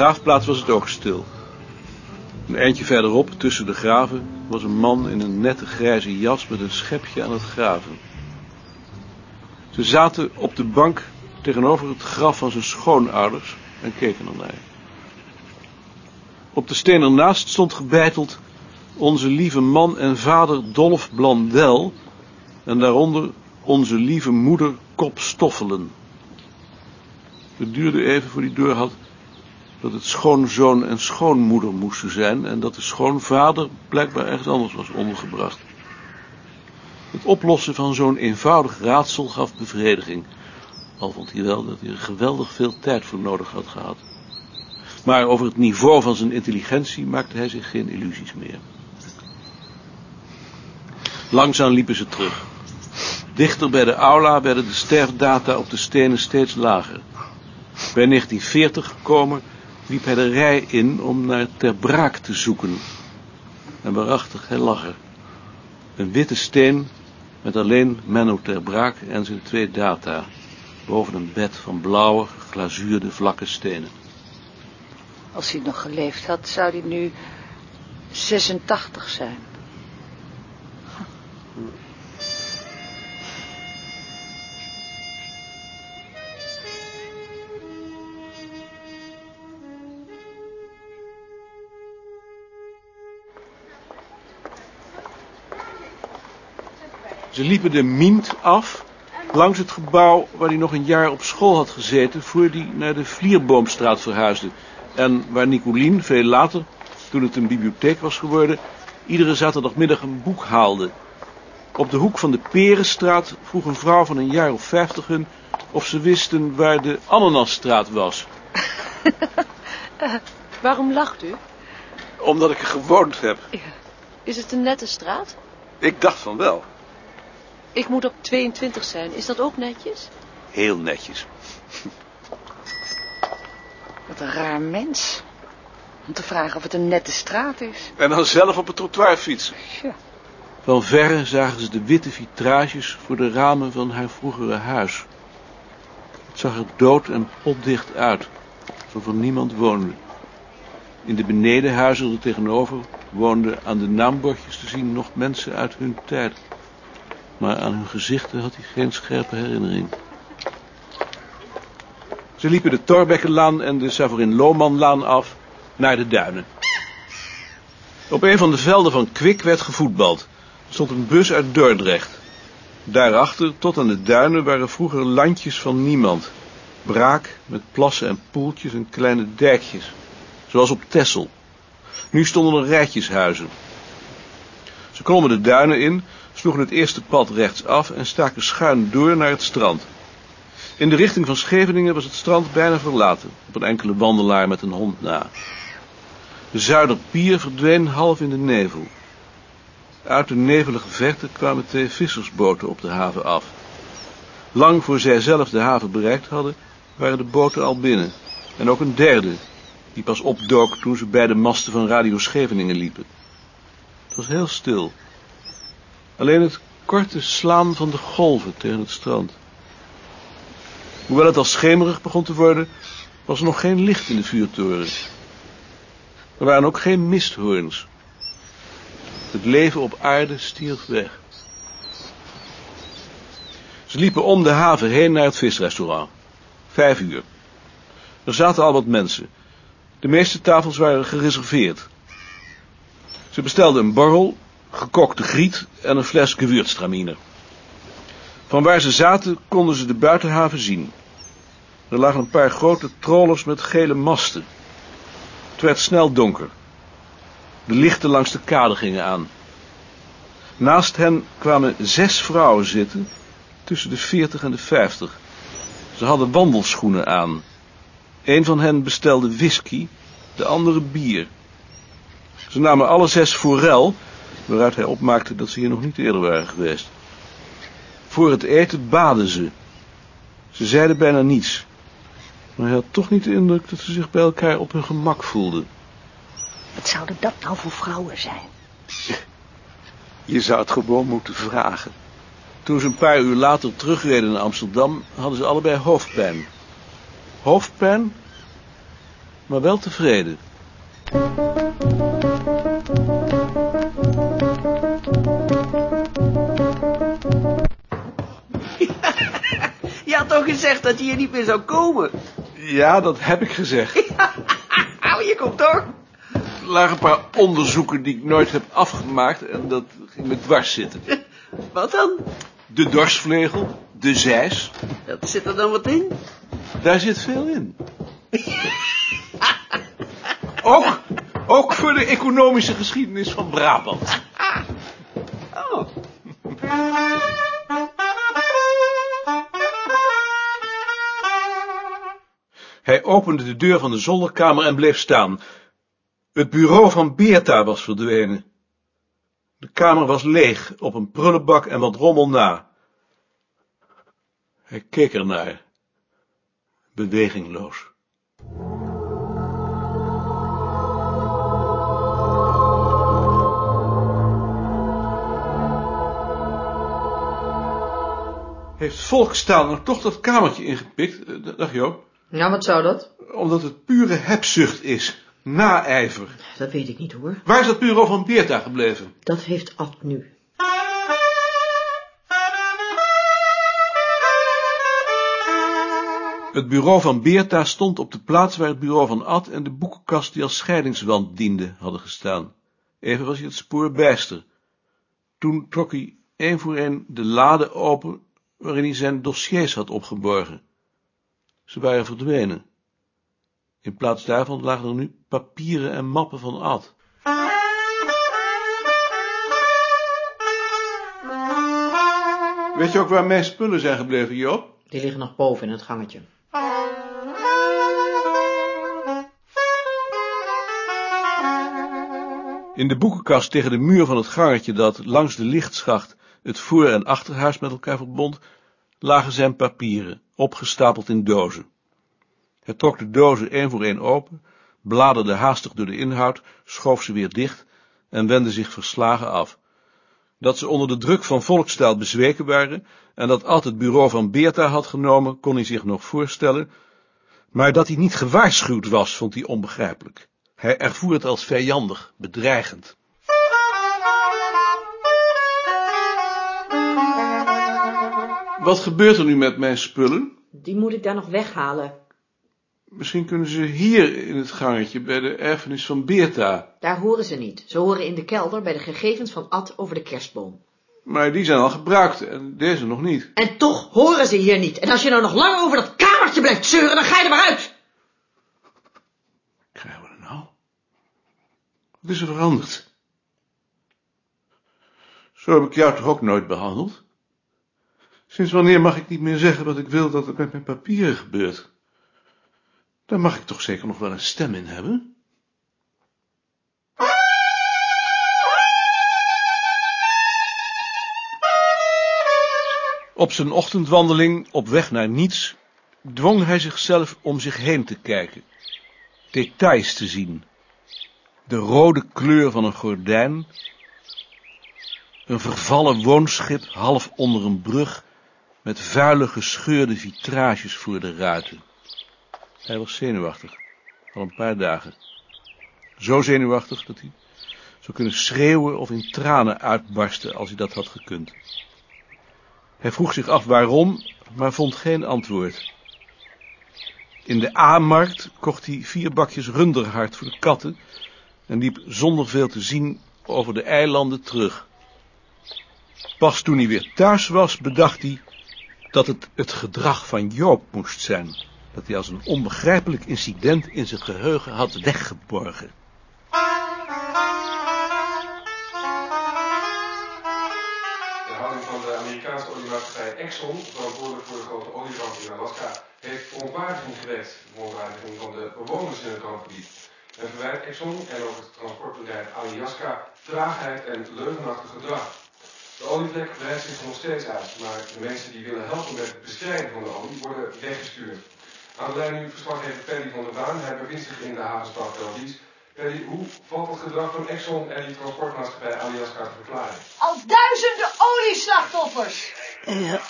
Begraafplaats was het ook stil. Een eindje verderop, tussen de graven, was een man in een nette grijze jas met een schepje aan het graven. Ze zaten op de bank tegenover het graf van zijn schoonouders en keken ernaar. Op de steen ernaast stond gebeiteld onze lieve man en vader Dolf Blandel en daaronder onze lieve moeder Kop Stoffelen. Het duurde even voor hij door had dat het schoonzoon en schoonmoeder moesten zijn en dat de schoonvader blijkbaar ergens anders was ondergebracht. Het oplossen van zo'n eenvoudig raadsel gaf bevrediging, al vond hij wel dat hij er geweldig veel tijd voor nodig had gehad. Maar over het niveau van zijn intelligentie maakte hij zich geen illusies meer. Langzaam liepen ze terug. Dichter bij de aula werden de sterfdata op de stenen steeds lager. Bij 1940 gekomen liep hij de rij in om naar Ter Braak te zoeken. En waarachtig, hij lag er. Een witte steen met alleen Menno Ter Braak en zijn twee data. Boven een bed van blauwe, glazuurde vlakke stenen. Als hij nog geleefd had, zou hij nu 86 zijn. Ze liepen de Mint af, langs het gebouw waar hij nog een jaar op school had gezeten, voor hij naar de Vlierboomstraat verhuisde. En waar Nicolien, veel later, toen het een bibliotheek was geworden, iedere zaterdagmiddag een boek haalde. Op de hoek van de Perenstraat vroeg een vrouw van een jaar of vijftig hun of ze wisten waar de Ananasstraat was. uh, waarom lacht u? Omdat ik er gewoond heb. Ja. Is het een nette straat? Ik dacht van wel. Ik moet op 22 zijn. Is dat ook netjes? Heel netjes. Wat een raar mens. Om te vragen of het een nette straat is. En dan zelf op het trottoir fietsen. Ja. Van verre zagen ze de witte vitrages voor de ramen van haar vroegere huis. Het zag er dood en potdicht uit, alsof er niemand woonde. In de benedenhuizen er tegenover woonden aan de naambordjes te zien nog mensen uit hun tijd maar aan hun gezichten had hij geen scherpe herinnering. Ze liepen de Torbekkenlaan en de Savorin-Lohmanlaan af naar de duinen. Op een van de velden van Kwik werd gevoetbald. Er stond een bus uit Dordrecht. Daarachter, tot aan de duinen, waren vroeger landjes van niemand. Braak, met plassen en poeltjes en kleine dijkjes. Zoals op Tessel. Nu stonden er rijtjeshuizen. Ze klommen de duinen in, sloegen het eerste pad rechtsaf en staken schuin door naar het strand. In de richting van Scheveningen was het strand bijna verlaten, op een enkele wandelaar met een hond na. De Zuiderpier verdween half in de nevel. Uit de nevelige verte kwamen twee vissersboten op de haven af. Lang voor zij zelf de haven bereikt hadden, waren de boten al binnen. En ook een derde, die pas opdook toen ze bij de masten van Radio Scheveningen liepen. Het was heel stil. Alleen het korte slaan van de golven tegen het strand. Hoewel het al schemerig begon te worden, was er nog geen licht in de vuurtoren. Er waren ook geen misthoorns. Het leven op aarde stierf weg. Ze liepen om de haven heen naar het visrestaurant. Vijf uur. Er zaten al wat mensen. De meeste tafels waren gereserveerd. Ze bestelden een borrel gekokte griet en een fles gewürztraminer. Van waar ze zaten konden ze de buitenhaven zien. Er lagen een paar grote trollers met gele masten. Het werd snel donker. De lichten langs de kade gingen aan. Naast hen kwamen zes vrouwen zitten, tussen de veertig en de vijftig. Ze hadden wandelschoenen aan. Een van hen bestelde whisky, de andere bier. Ze namen alle zes forel waaruit hij opmaakte dat ze hier nog niet eerder waren geweest. Voor het eten baden ze. Ze zeiden bijna niets. Maar hij had toch niet de indruk dat ze zich bij elkaar op hun gemak voelden. Wat zouden dat nou voor vrouwen zijn? Je zou het gewoon moeten vragen. Toen ze een paar uur later terugreden naar Amsterdam, hadden ze allebei hoofdpijn. Hoofdpijn? maar wel tevreden. Toch gezegd dat hij hier niet meer zou komen? Ja, dat heb ik gezegd. Nou, je komt toch? Er lagen een paar onderzoeken die ik nooit heb afgemaakt en dat ging me dwars zitten. Wat dan? De dorsvlegel, de zeis, Dat zit er dan wat in? daar zit veel in. Ook, ook voor de economische geschiedenis van Brabant. Hij opende de deur van de zolderkamer en bleef staan. Het bureau van Beerta was verdwenen. De kamer was leeg, op een prullenbak en wat rommel na. Hij keek ernaar, bewegingloos. Heeft Volkstaal nou toch dat kamertje ingepikt, eh, dag Joop? Ja, wat zou dat? Omdat het pure hebzucht is, naijver. Dat weet ik niet hoor. Waar is dat bureau van Beerta gebleven? Dat heeft Ad nu. Het bureau van Beerta stond op de plaats waar het bureau van Ad en de boekenkast die als scheidingswand diende hadden gestaan. Even was hij het spoor bijster. Toen trok hij één voor één de lade open waarin hij zijn dossiers had opgeborgen. Ze waren verdwenen. In plaats daarvan lagen er nu papieren en mappen van Ad. Weet je ook waar mijn spullen zijn gebleven, Joop? Die liggen nog boven in het gangetje. In de boekenkast tegen de muur van het gangetje dat langs de lichtschacht het voor- en achterhuis met elkaar verbond, lagen zijn papieren, opgestapeld in dozen. Hij trok de dozen één voor één open, bladerde haastig door de inhoud, schoof ze weer dicht en wendde zich verslagen af. Dat ze onder de druk van volkstaal bezweken waren en dat Ad het bureau van Beerta had genomen, kon hij zich nog voorstellen, maar dat hij niet gewaarschuwd was, vond hij onbegrijpelijk. Hij ervoer het als vijandig, bedreigend. Wat gebeurt er nu met mijn spullen? Die moet ik daar nog weghalen. Misschien kunnen ze hier in het gangetje bij de erfenis van Beerta. Daar horen ze niet. Ze horen in de kelder bij de gegevens van Ad over de kerstboom. Maar die zijn al gebruikt en deze nog niet. En toch horen ze hier niet. En als je nou nog lang over dat kamertje blijft zeuren, dan ga je er maar uit. Krijgen we er nou? Wat is er veranderd? Zo heb ik jou toch ook nooit behandeld? Sinds wanneer mag ik niet meer zeggen wat ik wil dat er met mijn papieren gebeurt? Daar mag ik toch zeker nog wel een stem in hebben? Op zijn ochtendwandeling op weg naar niets dwong hij zichzelf om zich heen te kijken, details te zien. De rode kleur van een gordijn, een vervallen woonschip half onder een brug met vuile gescheurde vitrages voor de ruiten. Hij was zenuwachtig, al een paar dagen. Zo zenuwachtig dat hij zou kunnen schreeuwen of in tranen uitbarsten als hij dat had gekund. Hij vroeg zich af waarom, maar vond geen antwoord. In de A-markt kocht hij vier bakjes runderhart voor de katten en liep zonder veel te zien over de eilanden terug. Pas toen hij weer thuis was, bedacht hij dat het het gedrag van Joop moest zijn, dat hij als een onbegrijpelijk incident in zijn geheugen had weggeborgen. De houding van de Amerikaanse oliemaatschappij Exxon, verantwoordelijk voor de grote olieramp in Alaska, heeft verontwaardiging gewekt. Verontwaardiging van de bewoners in het rampgebied. En verwijt Exxon en ook het transportbedrijf Alaska traagheid en leugenachtig gedrag. De olievlek breidt zich nog steeds uit, maar de mensen die willen helpen met het bestrijden van de olie worden weggestuurd. Aan de lijn nu verslaggever Paddy van der Baan. Hij bevindt zich in de havenstad Belgisch. Paddy, hoe valt het gedrag van Exxon en die transportmaatschappij Alaska te verklaren? Al duizenden olieslachtoffers. Ja.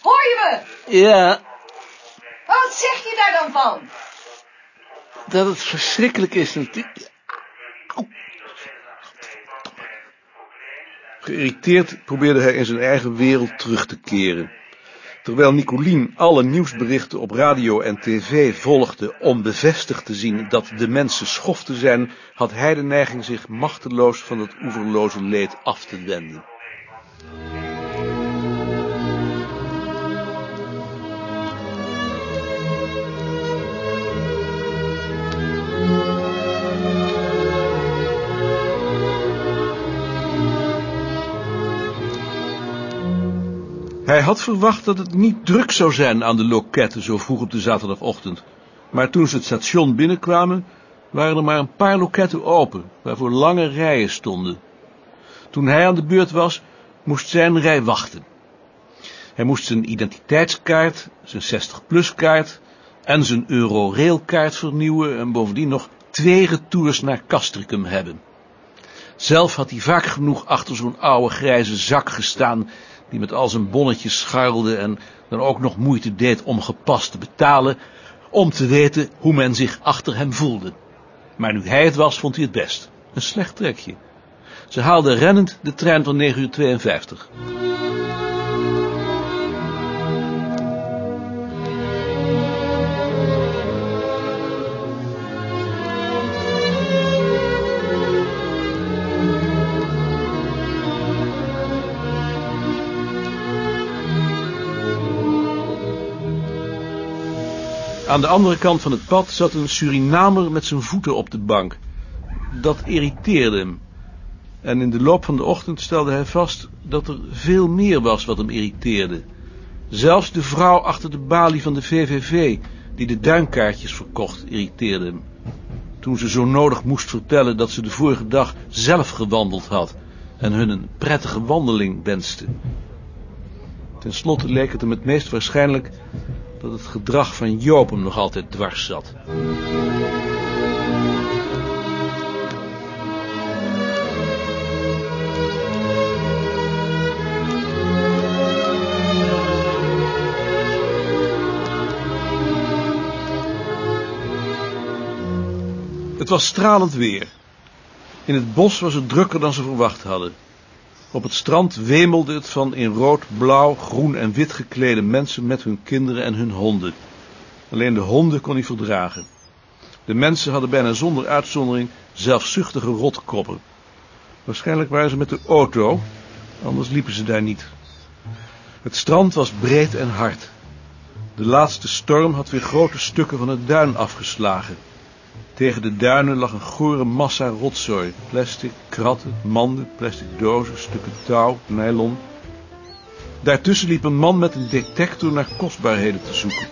Hoor je me? Ja. Wat zeg je daar dan van? dat het verschrikkelijk is natuurlijk. Geïrriteerd probeerde hij in zijn eigen wereld terug te keren. Terwijl Nicolien alle nieuwsberichten op radio en tv volgde om bevestigd te zien dat de mensen schoften zijn, had hij de neiging zich machteloos van het oeverloze leed af te wenden. Hij had verwacht dat het niet druk zou zijn aan de loketten zo vroeg op de zaterdagochtend. Maar toen ze het station binnenkwamen, waren er maar een paar loketten open, waarvoor lange rijen stonden. Toen hij aan de beurt was, moest zijn rij wachten. Hij moest zijn identiteitskaart, zijn 60-plus kaart en zijn Eurorail-kaart vernieuwen en bovendien nog twee retours naar Castricum hebben. Zelf had hij vaak genoeg achter zo'n oude grijze zak gestaan die met al zijn bonnetjes scharrelde en dan ook nog moeite deed om gepast te betalen, om te weten hoe men zich achter hem voelde. Maar nu hij het was, vond hij het best. Een slecht trekje. Ze haalden rennend de trein van 9 uur 52. Aan de andere kant van het pad zat een Surinamer met zijn voeten op de bank. Dat irriteerde hem. En in de loop van de ochtend stelde hij vast dat er veel meer was wat hem irriteerde. Zelfs de vrouw achter de balie van de VVV, die de duinkaartjes verkocht, irriteerde hem. Toen ze zo nodig moest vertellen dat ze de vorige dag zelf gewandeld had en hun een prettige wandeling wenste. Ten slotte leek het hem het meest waarschijnlijk dat het gedrag van Joop hem nog altijd dwars zat. Het was stralend weer. In het bos was het drukker dan ze verwacht hadden. Op het strand wemelde het van in rood, blauw, groen en wit geklede mensen met hun kinderen en hun honden. Alleen de honden kon hij verdragen. De mensen hadden bijna zonder uitzondering zelfzuchtige rotkoppen. Waarschijnlijk waren ze met de auto, anders liepen ze daar niet. Het strand was breed en hard. De laatste storm had weer grote stukken van het duin afgeslagen. Tegen de duinen lag een gore massa rotzooi. Plastic, kratten, manden, plastic dozen, stukken touw, nylon. Daartussen liep een man met een detector naar kostbaarheden te zoeken.